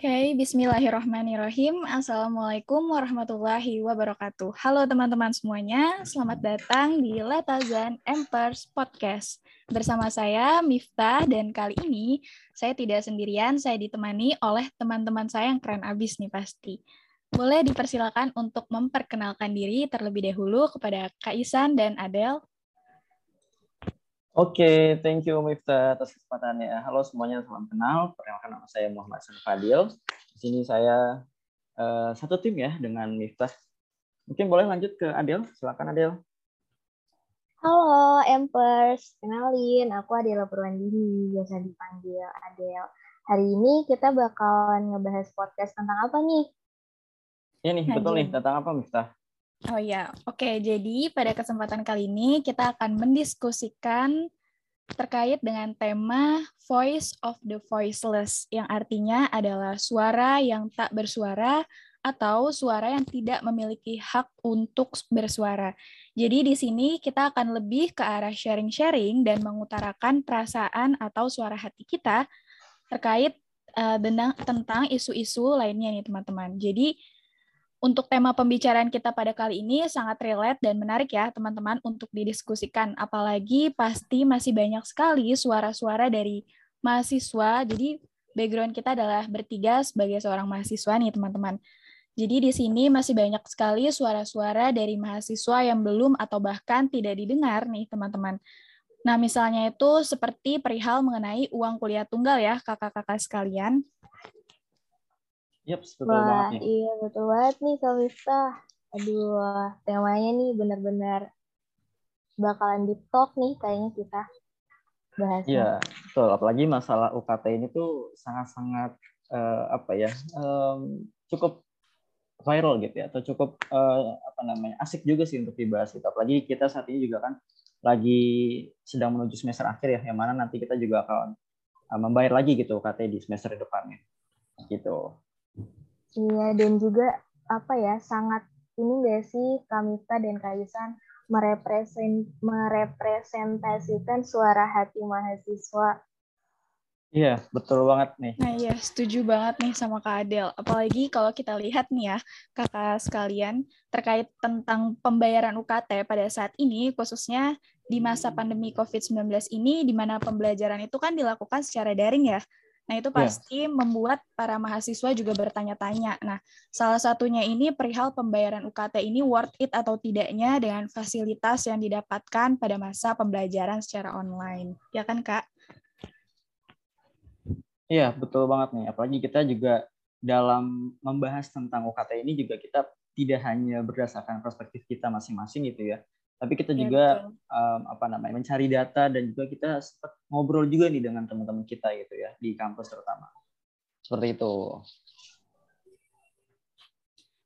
Oke, okay, bismillahirrahmanirrahim. Assalamualaikum warahmatullahi wabarakatuh. Halo teman-teman semuanya, selamat datang di Letazan Empers Podcast. Bersama saya, Miftah, dan kali ini saya tidak sendirian, saya ditemani oleh teman-teman saya yang keren abis nih pasti. Boleh dipersilakan untuk memperkenalkan diri terlebih dahulu kepada Kak Isan dan Adel. Oke, okay, thank you Miftah atas kesempatannya. Halo semuanya, salam kenal. Perkenalkan nama saya Muhammad San Fadil. Di sini saya uh, satu tim ya dengan Miftah. Mungkin boleh lanjut ke Adel, silakan Adel. Halo Empers, kenalin aku Adela Purwandini, biasa dipanggil Adel. Hari ini kita bakalan ngebahas podcast tentang apa nih? Iya nih, betul nih, tentang apa Miftah? Oh ya, oke. Jadi pada kesempatan kali ini kita akan mendiskusikan terkait dengan tema Voice of the Voiceless, yang artinya adalah suara yang tak bersuara atau suara yang tidak memiliki hak untuk bersuara. Jadi di sini kita akan lebih ke arah sharing-sharing dan mengutarakan perasaan atau suara hati kita terkait uh, tentang isu-isu lainnya nih teman-teman. Jadi untuk tema pembicaraan kita pada kali ini sangat relate dan menarik ya teman-teman untuk didiskusikan. Apalagi pasti masih banyak sekali suara-suara dari mahasiswa. Jadi background kita adalah bertiga sebagai seorang mahasiswa nih teman-teman. Jadi di sini masih banyak sekali suara-suara dari mahasiswa yang belum atau bahkan tidak didengar nih teman-teman. Nah misalnya itu seperti perihal mengenai uang kuliah tunggal ya kakak-kakak sekalian. Yep, betul Wah, banget nih. Iya, betul banget nih Kalista. Aduh, temanya nih benar-benar bakalan di talk nih kayaknya kita bahas. Iya, betul. Apalagi masalah UKT ini tuh sangat-sangat uh, apa ya, um, cukup viral gitu ya, atau cukup uh, apa namanya asik juga sih untuk dibahas. Gitu. Apalagi kita saat ini juga kan lagi sedang menuju semester akhir ya, yang mana nanti kita juga akan uh, membayar lagi gitu UKT di semester depannya. Gitu. Iya, dan juga apa ya, sangat ini nggak sih Kamita dan Kaisan merepresent, merepresentasikan suara hati mahasiswa. Iya, betul banget nih. Nah iya, setuju banget nih sama Kak Adel. Apalagi kalau kita lihat nih ya, kakak sekalian, terkait tentang pembayaran UKT pada saat ini, khususnya di masa pandemi COVID-19 ini, di mana pembelajaran itu kan dilakukan secara daring ya. Nah, itu iya. pasti yeah. membuat para mahasiswa juga bertanya-tanya. Nah, salah satunya ini perihal pembayaran UKT ini worth it atau tidaknya dengan fasilitas yang didapatkan pada masa pembelajaran secara online. Ya kan, Kak? Iya, betul banget nih. Apalagi kita juga dalam membahas tentang UKT ini juga kita tidak hanya berdasarkan perspektif kita masing-masing gitu ya, tapi kita iya, juga um, apa namanya mencari data dan juga kita sempat ngobrol juga nih dengan teman-teman kita gitu ya di kampus terutama seperti itu.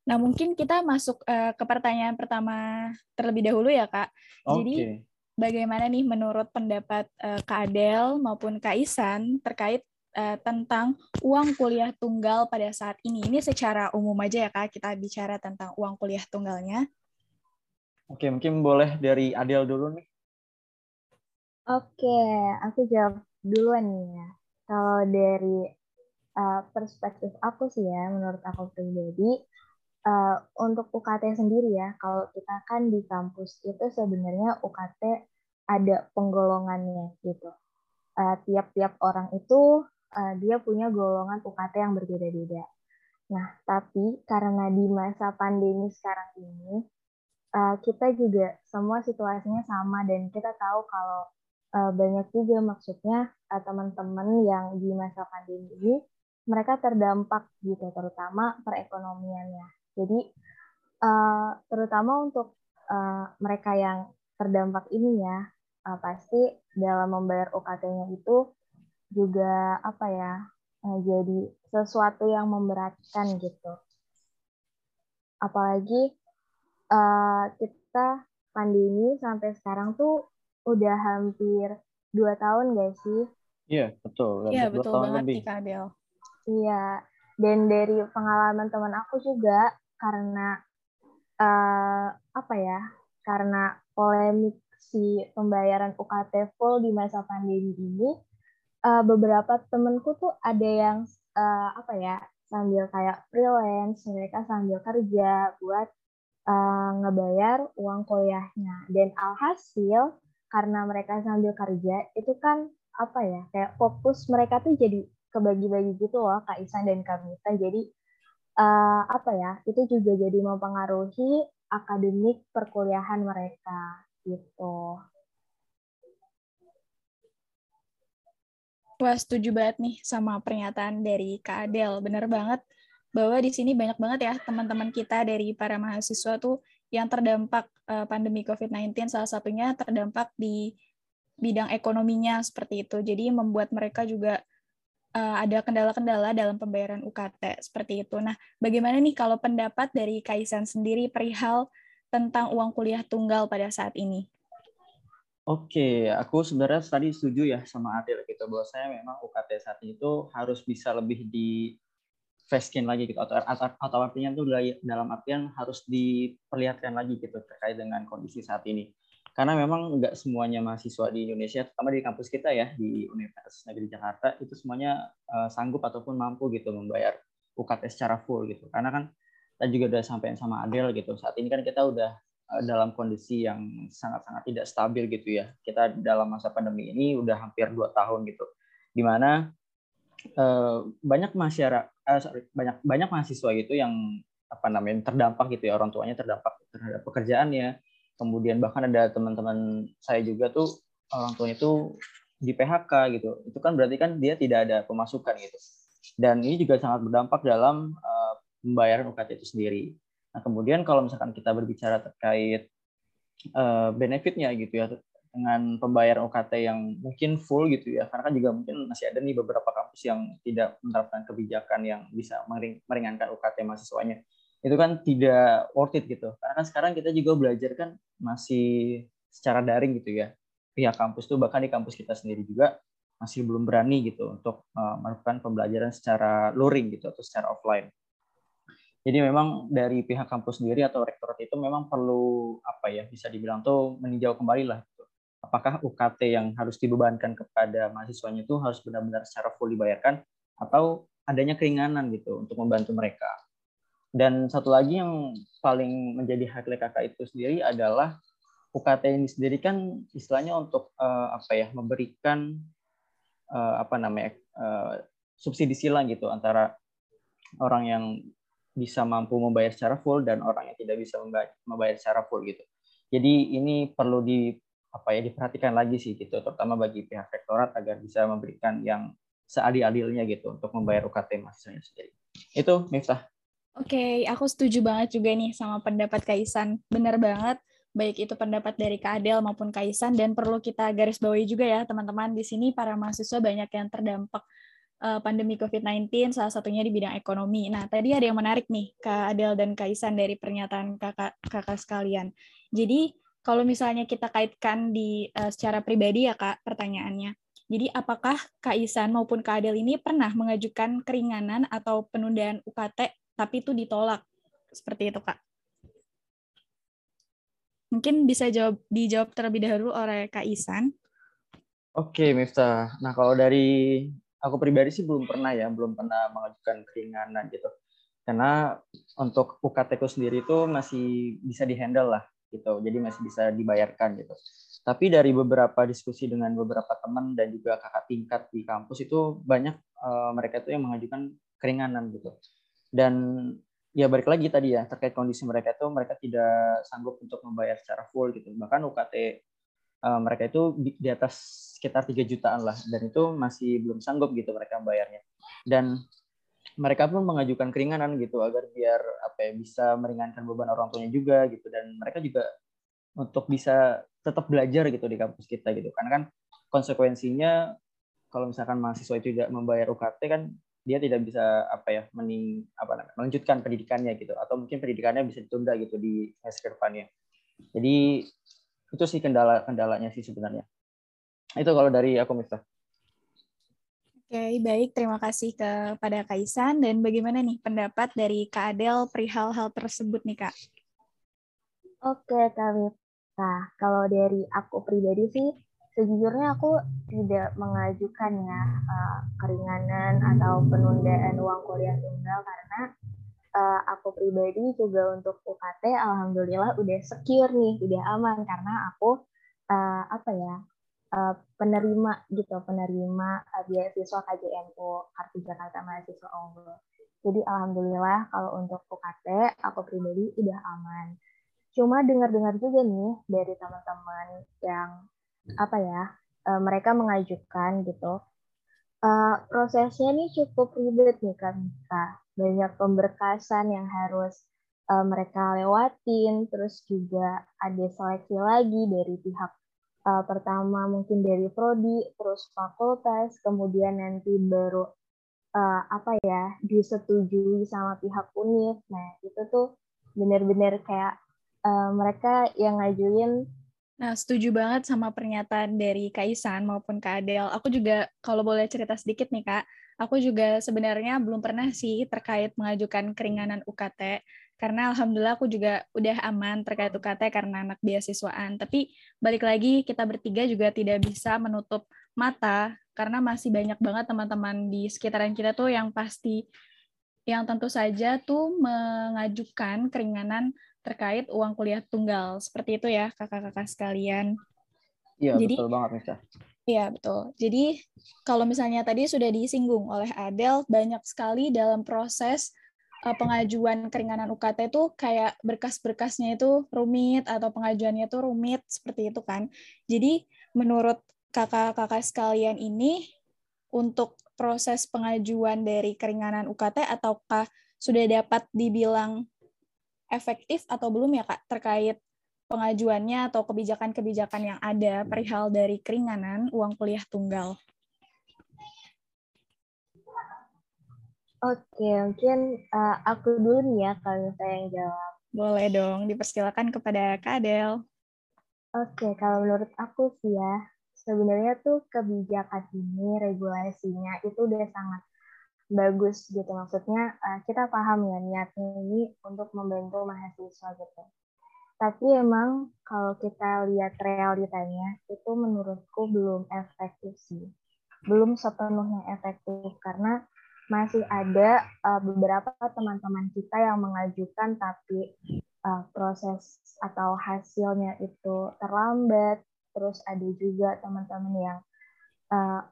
Nah mungkin kita masuk uh, ke pertanyaan pertama terlebih dahulu ya kak. Okay. Jadi bagaimana nih menurut pendapat uh, Kak Adel maupun Kak Isan terkait uh, tentang uang kuliah tunggal pada saat ini? Ini secara umum aja ya kak kita bicara tentang uang kuliah tunggalnya. Oke, mungkin boleh dari Adel dulu nih. Oke, aku jawab duluan ya. Kalau dari uh, perspektif aku sih ya, menurut aku pribadi, uh, untuk UKT sendiri ya, kalau kita kan di kampus itu sebenarnya UKT ada penggolongannya gitu. Uh, tiap-tiap orang itu uh, dia punya golongan UKT yang berbeda-beda. Nah, tapi karena di masa pandemi sekarang ini, uh, kita juga semua situasinya sama dan kita tahu kalau uh, banyak juga maksudnya uh, teman-teman yang di masa pandemi ini mereka terdampak gitu terutama perekonomiannya. Jadi uh, terutama untuk uh, mereka yang terdampak ini ya uh, pasti dalam membayar UKT-nya itu juga apa ya jadi sesuatu yang memberatkan gitu. Apalagi uh, kita pandemi sampai sekarang tuh udah hampir dua tahun gak sih? Iya betul. Iya betul banget lebih. nih Kak Adel. Iya dan dari pengalaman teman aku juga karena uh, apa ya? Karena polemik si pembayaran UKT full di masa pandemi ini, uh, beberapa temenku tuh ada yang uh, apa ya sambil kayak freelance, mereka sambil kerja buat uh, ngebayar uang kuliahnya. Dan alhasil karena mereka sambil kerja itu kan apa ya kayak fokus mereka tuh jadi kebagi-bagi gitu loh Kak Isan dan Kak Mita. Jadi uh, apa ya itu juga jadi mempengaruhi akademik perkuliahan mereka gitu. Wah, setuju banget nih sama pernyataan dari Kak Adel. Bener banget bahwa di sini banyak banget ya teman-teman kita dari para mahasiswa tuh yang terdampak uh, pandemi COVID-19, salah satunya terdampak di bidang ekonominya seperti itu. Jadi membuat mereka juga uh, ada kendala-kendala dalam pembayaran UKT seperti itu. Nah, bagaimana nih kalau pendapat dari Kaisan sendiri perihal tentang uang kuliah tunggal pada saat ini? Oke, aku sebenarnya tadi setuju ya sama Adil gitu bahwa saya memang UKT saat itu harus bisa lebih di faskin lagi gitu atau, atau, atau artinya itu dalam artian harus diperlihatkan lagi gitu terkait dengan kondisi saat ini. Karena memang nggak semuanya mahasiswa di Indonesia, terutama di kampus kita ya di Universitas Negeri Jakarta itu semuanya uh, sanggup ataupun mampu gitu membayar UKT secara full gitu. Karena kan tadi juga udah sampaikan sama Adel gitu. Saat ini kan kita udah Eh, dalam kondisi yang sangat-sangat tidak stabil gitu ya. Kita dalam masa pandemi ini udah hampir dua tahun gitu, di eh, banyak masyarakat, eh, sorry, banyak banyak mahasiswa gitu yang apa namanya terdampak gitu ya orang tuanya terdampak terhadap pekerjaannya. Kemudian bahkan ada teman-teman saya juga tuh orang tuanya itu di PHK gitu. Itu kan berarti kan dia tidak ada pemasukan gitu. Dan ini juga sangat berdampak dalam uh, pembayaran UKT itu sendiri. Nah, kemudian kalau misalkan kita berbicara terkait uh, benefitnya gitu ya dengan pembayaran UKT yang mungkin full gitu ya, karena kan juga mungkin masih ada nih beberapa kampus yang tidak menerapkan kebijakan yang bisa meringankan UKT mahasiswanya. Itu kan tidak worth it gitu. Karena kan sekarang kita juga belajar kan masih secara daring gitu ya. Pihak kampus tuh bahkan di kampus kita sendiri juga masih belum berani gitu untuk uh, melakukan pembelajaran secara luring gitu atau secara offline. Jadi memang dari pihak kampus sendiri atau rektorat itu memang perlu apa ya bisa dibilang tuh meninjau kembali lah. Apakah UKT yang harus dibebankan kepada mahasiswanya itu harus benar-benar secara full dibayarkan atau adanya keringanan gitu untuk membantu mereka. Dan satu lagi yang paling menjadi highlight kakak itu sendiri adalah UKT ini sendiri kan istilahnya untuk uh, apa ya memberikan uh, apa namanya uh, subsidi silang gitu antara orang yang bisa mampu membayar secara full dan orang yang tidak bisa membayar secara full gitu. Jadi ini perlu di apa ya diperhatikan lagi sih gitu, terutama bagi pihak rektorat agar bisa memberikan yang seadil-adilnya gitu untuk membayar UKT mahasiswanya sendiri. Itu Miftah. Oke, okay, aku setuju banget juga nih sama pendapat Kaisan. Benar banget, baik itu pendapat dari Kak Adel maupun Kaisan dan perlu kita garis bawahi juga ya teman-teman di sini para mahasiswa banyak yang terdampak uh, pandemi COVID-19, salah satunya di bidang ekonomi. Nah, tadi ada yang menarik nih, Kak Adel dan Kak Isan dari pernyataan kakak, kakak sekalian. Jadi, kalau misalnya kita kaitkan di uh, secara pribadi ya Kak, pertanyaannya. Jadi, apakah Kak Isan maupun Kak Adel ini pernah mengajukan keringanan atau penundaan UKT, tapi itu ditolak? Seperti itu, Kak. Mungkin bisa jawab dijawab terlebih dahulu oleh Kak Isan. Oke, Miftah. Nah, kalau dari aku pribadi sih belum pernah ya, belum pernah mengajukan keringanan gitu. Karena untuk UKT ku sendiri itu masih bisa dihandle lah gitu. Jadi masih bisa dibayarkan gitu. Tapi dari beberapa diskusi dengan beberapa teman dan juga kakak tingkat di kampus itu banyak uh, mereka itu yang mengajukan keringanan gitu. Dan ya balik lagi tadi ya terkait kondisi mereka itu mereka tidak sanggup untuk membayar secara full gitu. Bahkan UKT uh, mereka itu di, di atas sekitar 3 jutaan lah dan itu masih belum sanggup gitu mereka bayarnya dan mereka pun mengajukan keringanan gitu agar biar apa ya bisa meringankan beban orang tuanya juga gitu. Dan mereka juga untuk bisa tetap belajar gitu di kampus kita gitu. Karena kan konsekuensinya kalau misalkan mahasiswa itu tidak membayar UKT kan dia tidak bisa apa ya mening apa namanya melanjutkan pendidikannya gitu. Atau mungkin pendidikannya bisa ditunda gitu di semester depannya. Jadi itu sih kendala kendalanya sih sebenarnya. Itu kalau dari aku Miftah Oke, baik. Terima kasih kepada Kaisan. Dan bagaimana nih pendapat dari Kak Adel perihal hal tersebut nih, Kak? Oke, Kak Miftah. Kalau dari aku pribadi sih, sejujurnya aku tidak mengajukan ya uh, keringanan atau penundaan uang kuliah tunggal karena uh, aku pribadi juga untuk UKT alhamdulillah udah secure nih, udah aman karena aku uh, apa ya uh, penerima gitu, penerima uh, beasiswa KJMU Kartu Jakarta Mahasiswa Unggul. Jadi alhamdulillah kalau untuk UKT aku pribadi udah aman. Cuma dengar-dengar juga nih dari teman-teman yang apa ya uh, mereka mengajukan gitu. Uh, prosesnya nih cukup ribet nih kan banyak pemberkasan yang harus uh, mereka lewatin, terus juga ada seleksi lagi dari pihak uh, pertama mungkin dari prodi, terus fakultas, kemudian nanti baru uh, apa ya disetujui sama pihak univ. Nah itu tuh benar-benar kayak uh, mereka yang ngajuin. Nah setuju banget sama pernyataan dari Kaisan maupun Kak Adel. Aku juga kalau boleh cerita sedikit nih Kak, aku juga sebenarnya belum pernah sih terkait mengajukan keringanan UKT karena alhamdulillah aku juga udah aman terkait UKT karena anak beasiswaan. Tapi balik lagi kita bertiga juga tidak bisa menutup mata karena masih banyak banget teman-teman di sekitaran kita tuh yang pasti yang tentu saja tuh mengajukan keringanan terkait uang kuliah tunggal. Seperti itu ya kakak-kakak sekalian. Iya, Jadi, betul banget, Misa. Iya, betul. Jadi kalau misalnya tadi sudah disinggung oleh Adel, banyak sekali dalam proses uh, pengajuan keringanan UKT itu kayak berkas-berkasnya itu rumit atau pengajuannya itu rumit seperti itu kan. Jadi menurut kakak-kakak sekalian ini untuk proses pengajuan dari keringanan UKT ataukah sudah dapat dibilang efektif atau belum ya Kak terkait pengajuannya atau kebijakan-kebijakan yang ada perihal dari keringanan uang kuliah tunggal? Oke, mungkin uh, aku dulu nih ya kalau saya yang jawab. Boleh dong, dipersilakan kepada Kak Adel. Oke, kalau menurut aku sih ya, sebenarnya tuh kebijakan ini regulasinya itu udah sangat bagus gitu maksudnya uh, kita paham ya niatnya ini untuk membantu mahasiswa gitu tapi emang kalau kita lihat realitanya itu menurutku belum efektif sih belum sepenuhnya efektif karena masih ada uh, beberapa teman-teman kita yang mengajukan tapi uh, proses atau hasilnya itu terlambat terus ada juga teman-teman yang uh,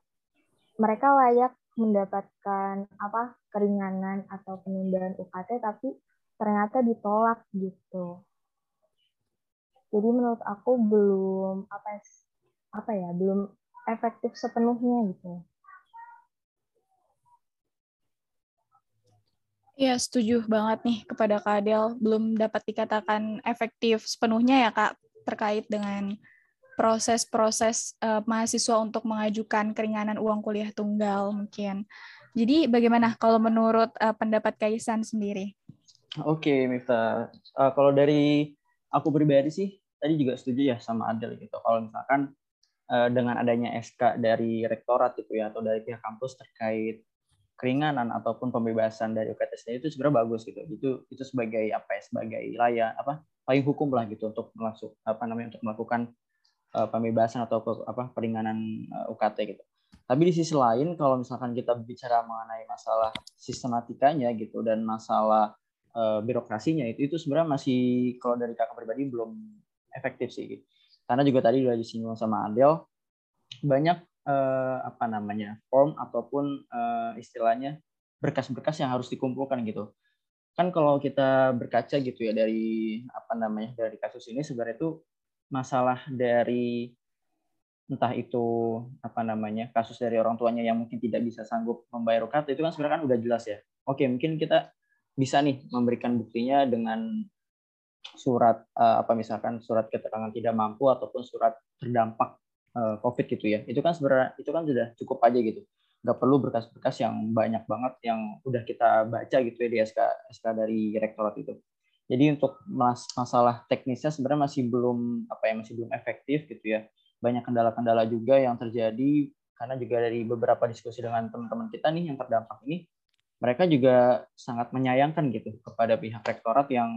mereka layak mendapatkan apa keringanan atau penundaan UKT tapi ternyata ditolak gitu. Jadi menurut aku belum apa apa ya belum efektif sepenuhnya gitu. Ya, setuju banget nih kepada Kak Adel. Belum dapat dikatakan efektif sepenuhnya ya, Kak, terkait dengan proses-proses uh, mahasiswa untuk mengajukan keringanan uang kuliah tunggal mungkin. Jadi bagaimana kalau menurut uh, pendapat Kaisan sendiri? Oke, okay, Mifta. Uh, kalau dari aku pribadi sih tadi juga setuju ya sama Adel gitu. Kalau misalkan uh, dengan adanya SK dari rektorat itu ya atau dari pihak kampus terkait keringanan ataupun pembebasan dari UKT sendiri itu sebenarnya bagus gitu. Itu itu sebagai apa ya? Sebagai layak apa? payung hukum lah gitu untuk masuk apa namanya untuk melakukan uh, pembebasan atau apa peringanan uh, eh, UKT gitu. Tapi di sisi lain kalau misalkan kita bicara mengenai masalah sistematikanya gitu dan masalah uh, birokrasinya itu itu sebenarnya masih kalau dari kakak pribadi belum efektif sih. Gitu. Karena juga tadi sudah disinggung sama Adel banyak uh, apa namanya form ataupun uh, istilahnya berkas-berkas yang harus dikumpulkan gitu. Kan kalau kita berkaca gitu ya dari apa namanya dari kasus ini sebenarnya itu masalah dari entah itu apa namanya kasus dari orang tuanya yang mungkin tidak bisa sanggup membayar UKT itu kan sebenarnya kan udah jelas ya. Oke, mungkin kita bisa nih memberikan buktinya dengan surat uh, apa misalkan surat keterangan tidak mampu ataupun surat terdampak uh, COVID gitu ya. Itu kan sebenarnya itu kan sudah cukup aja gitu. Nggak perlu berkas-berkas yang banyak banget yang udah kita baca gitu ya di SK SK dari rektorat itu. Jadi untuk mas masalah teknisnya sebenarnya masih belum apa ya masih belum efektif gitu ya. Banyak kendala-kendala juga yang terjadi karena juga dari beberapa diskusi dengan teman-teman kita nih yang terdampak ini mereka juga sangat menyayangkan gitu kepada pihak rektorat yang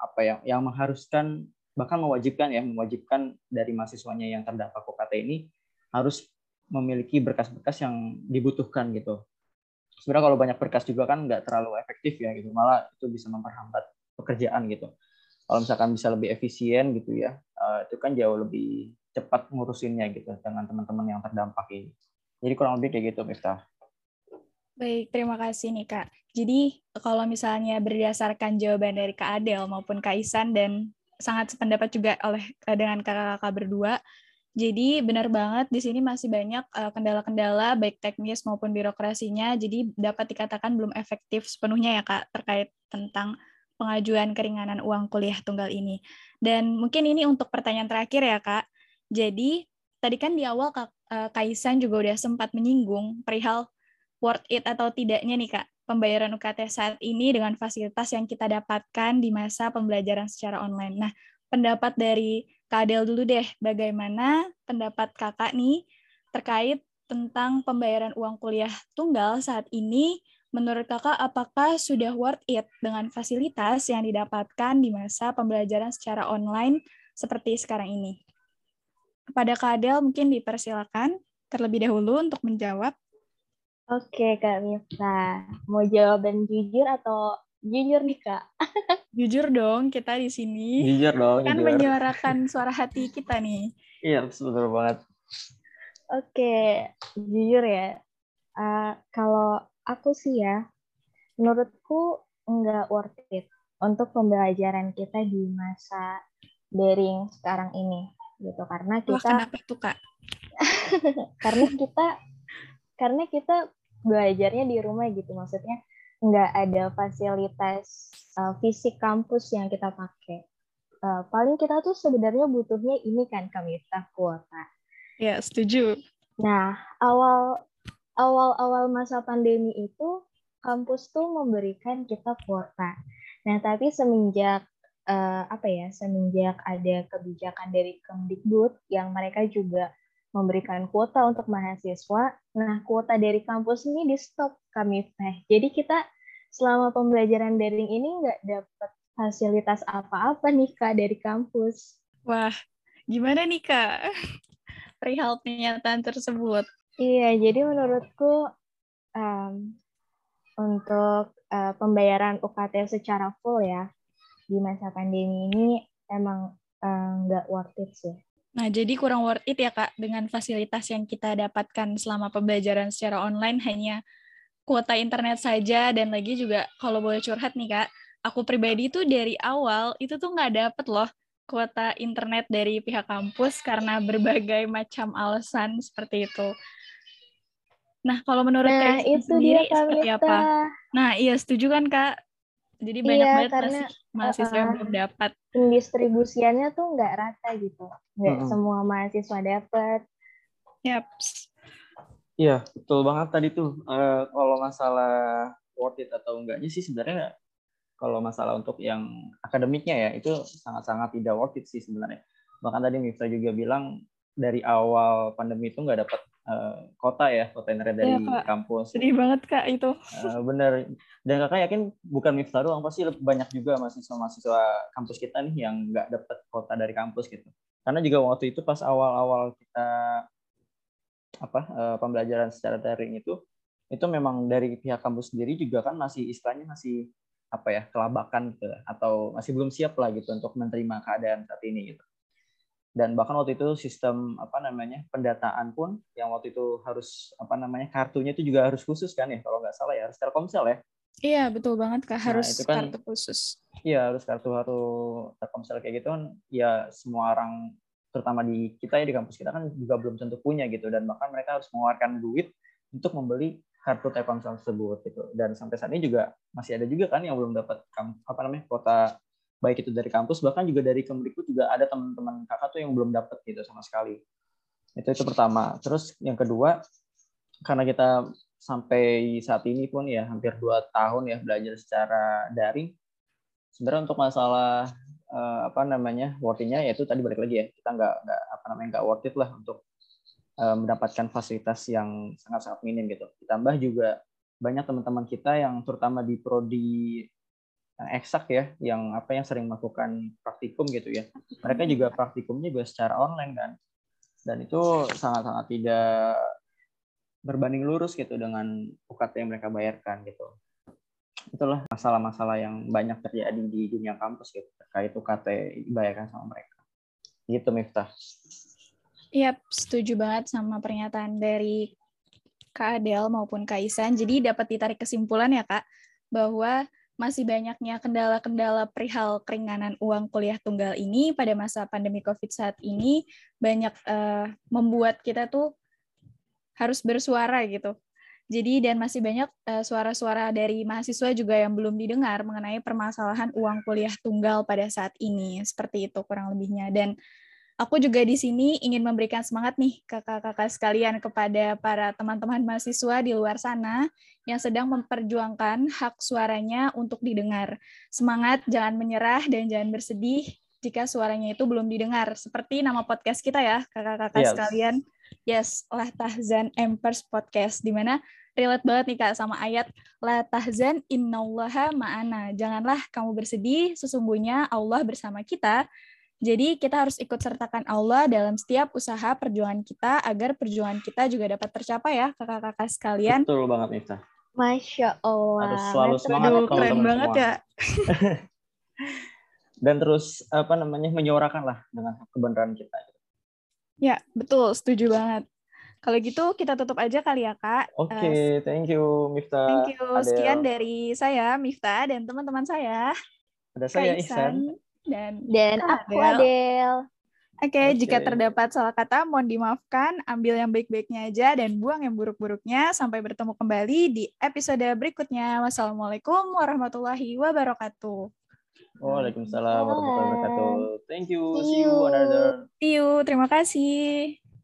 apa ya yang mengharuskan bahkan mewajibkan ya mewajibkan dari mahasiswanya yang terdampak UKT ini harus memiliki berkas-berkas yang dibutuhkan gitu. Sebenarnya kalau banyak berkas juga kan nggak terlalu efektif ya gitu, malah itu bisa memperhambat pekerjaan gitu. Kalau misalkan bisa lebih efisien gitu ya, eh, itu kan jauh lebih cepat ngurusinnya gitu dengan teman-teman yang terdampak ini. Jadi kurang lebih kayak gitu, Miftah. Baik, terima kasih nih Kak. Jadi kalau misalnya berdasarkan jawaban dari Kak Adel maupun Kak Isan dan sangat sependapat juga oleh eh, dengan kakak-kakak berdua, jadi benar banget di sini masih banyak eh, kendala-kendala baik teknis maupun birokrasinya. Jadi dapat dikatakan belum efektif sepenuhnya ya Kak terkait tentang pengajuan keringanan uang kuliah tunggal ini. Dan mungkin ini untuk pertanyaan terakhir ya Kak. Jadi tadi kan di awal Kak eh, Kaisan juga udah sempat menyinggung perihal worth it atau tidaknya nih Kak pembayaran UKT saat ini dengan fasilitas yang kita dapatkan di masa pembelajaran secara online. Nah, pendapat dari Kak Adel dulu deh, bagaimana pendapat kakak nih terkait tentang pembayaran uang kuliah tunggal saat ini menurut kakak apakah sudah worth it dengan fasilitas yang didapatkan di masa pembelajaran secara online seperti sekarang ini? Kepada Kak Adel mungkin dipersilakan terlebih dahulu untuk menjawab. Oke Kak Mifta, mau jawaban jujur atau jujur nih Kak? Jujur dong kita di sini. Jujur dong. Kan jujur. menyuarakan suara hati kita nih. Iya, betul banget. Oke, jujur ya. Uh, kalau aku sih ya, menurutku nggak worth it untuk pembelajaran kita di masa daring sekarang ini, gitu. Karena kita. Wah, kenapa tuh kak? karena kita, karena kita belajarnya di rumah gitu, maksudnya nggak ada fasilitas uh, fisik kampus yang kita pakai. Uh, paling kita tuh sebenarnya butuhnya ini kan Kamita kuota. Ya setuju. Nah awal awal awal masa pandemi itu kampus tuh memberikan kita kuota. Nah tapi semenjak uh, apa ya semenjak ada kebijakan dari Kemdikbud yang mereka juga memberikan kuota untuk mahasiswa. Nah, kuota dari kampus ini di stop kami teh. Jadi kita selama pembelajaran daring ini nggak dapat fasilitas apa-apa nih kak dari kampus. Wah, gimana nih kak perihal pernyataan tersebut? Iya, jadi menurutku um, untuk uh, pembayaran UKT secara full ya di masa pandemi ini emang nggak uh, worth it sih. Nah, jadi kurang worth it ya Kak, dengan fasilitas yang kita dapatkan selama pembelajaran secara online hanya kuota internet saja dan lagi juga kalau boleh curhat nih kak, aku pribadi tuh dari awal itu tuh nggak dapet loh kuota internet dari pihak kampus karena berbagai macam alasan seperti itu. Nah, kalau menurut nah, itu sendiri dia, seperti apa? Nah, iya setuju kan Kak? Jadi banyak iya, banget karena, masih mahasiswa uh, yang belum dapat. Pendistribusiannya tuh nggak rata gitu. Nggak uh -huh. semua mahasiswa dapat. Yap. Iya, betul banget tadi tuh. Uh, kalau masalah worth it atau enggaknya sih sebenarnya kalau masalah untuk yang akademiknya ya itu sangat-sangat tidak worth it sih sebenarnya. Bahkan tadi Miftah juga bilang dari awal pandemi itu nggak dapat uh, kota ya, kota internet dari ya, kampus. Sedih banget kak itu. Uh, bener. Dan kakak yakin bukan Miftah doang, pasti banyak juga mahasiswa-mahasiswa kampus kita nih yang nggak dapat kota dari kampus gitu. Karena juga waktu itu pas awal-awal kita apa uh, pembelajaran secara daring itu itu memang dari pihak kampus sendiri juga kan masih istilahnya masih apa ya kelabakan gitu atau masih belum siap lah gitu untuk menerima keadaan saat ini gitu dan bahkan waktu itu sistem apa namanya pendataan pun yang waktu itu harus apa namanya kartunya itu juga harus khusus kan ya kalau nggak salah ya harus Telkomsel ya. Iya betul banget kak. Harus nah, itu kan, kartu khusus. Iya harus kartu kartu Telkomsel kayak gitu kan ya semua orang terutama di kita ya di kampus kita kan juga belum tentu punya gitu. Dan bahkan mereka harus mengeluarkan duit untuk membeli kartu Telkomsel tersebut gitu. Dan sampai saat ini juga masih ada juga kan yang belum dapat apa namanya kuota baik itu dari kampus bahkan juga dari Kemdikbud juga ada teman-teman kakak tuh yang belum dapat gitu sama sekali. Itu itu pertama. Terus yang kedua karena kita sampai saat ini pun ya hampir dua tahun ya belajar secara daring sebenarnya untuk masalah uh, apa namanya worth-nya yaitu tadi balik lagi ya kita nggak nggak apa namanya nggak worth it lah untuk uh, mendapatkan fasilitas yang sangat sangat minim gitu. Ditambah juga banyak teman-teman kita yang terutama di prodi yang eksak ya yang apa yang sering melakukan praktikum gitu ya. Mereka juga praktikumnya juga secara online kan. Dan itu sangat-sangat tidak berbanding lurus gitu dengan UKT yang mereka bayarkan gitu. Itulah masalah-masalah yang banyak terjadi di dunia kampus gitu terkait UKT dibayarkan sama mereka. Gitu Miftah. Iya, setuju banget sama pernyataan dari Kak Adel maupun Kak Isan. Jadi dapat ditarik kesimpulan ya Kak, bahwa masih banyaknya kendala-kendala perihal keringanan uang kuliah tunggal ini pada masa pandemi COVID saat ini banyak uh, membuat kita tuh harus bersuara gitu. Jadi dan masih banyak uh, suara-suara dari mahasiswa juga yang belum didengar mengenai permasalahan uang kuliah tunggal pada saat ini. Seperti itu kurang lebihnya. Dan aku juga di sini ingin memberikan semangat nih kakak-kakak sekalian kepada para teman-teman mahasiswa di luar sana yang sedang memperjuangkan hak suaranya untuk didengar. Semangat, jangan menyerah dan jangan bersedih jika suaranya itu belum didengar. Seperti nama podcast kita ya, kakak-kakak yes. sekalian. Yes, lah tahzan Empers Podcast, di mana relate banget nih Kak sama ayat la tahzan innallaha ma'ana. Janganlah kamu bersedih, sesungguhnya Allah bersama kita. Jadi kita harus ikut sertakan Allah dalam setiap usaha perjuangan kita agar perjuangan kita juga dapat tercapai ya kakak-kakak sekalian. Betul banget Miftah. Masya Allah. Harus selalu semangat Aduh, keren banget ya. Dan terus apa namanya menyuarakan lah dengan kebenaran kita. Ya betul, setuju banget. Kalau gitu kita tutup aja kali ya kak. Oke, okay, uh, thank you Miftah. Thank you. Adel. Sekian dari saya Miftah dan teman-teman saya. Ada saya Ihsan dan dan aku Adel. Oke, okay, okay. jika terdapat salah kata mohon dimaafkan, ambil yang baik-baiknya aja dan buang yang buruk-buruknya. Sampai bertemu kembali di episode berikutnya. Wassalamualaikum warahmatullahi wabarakatuh. Waalaikumsalam warahmatullahi wabarakatuh. Thank you. See you another. See you. Terima kasih.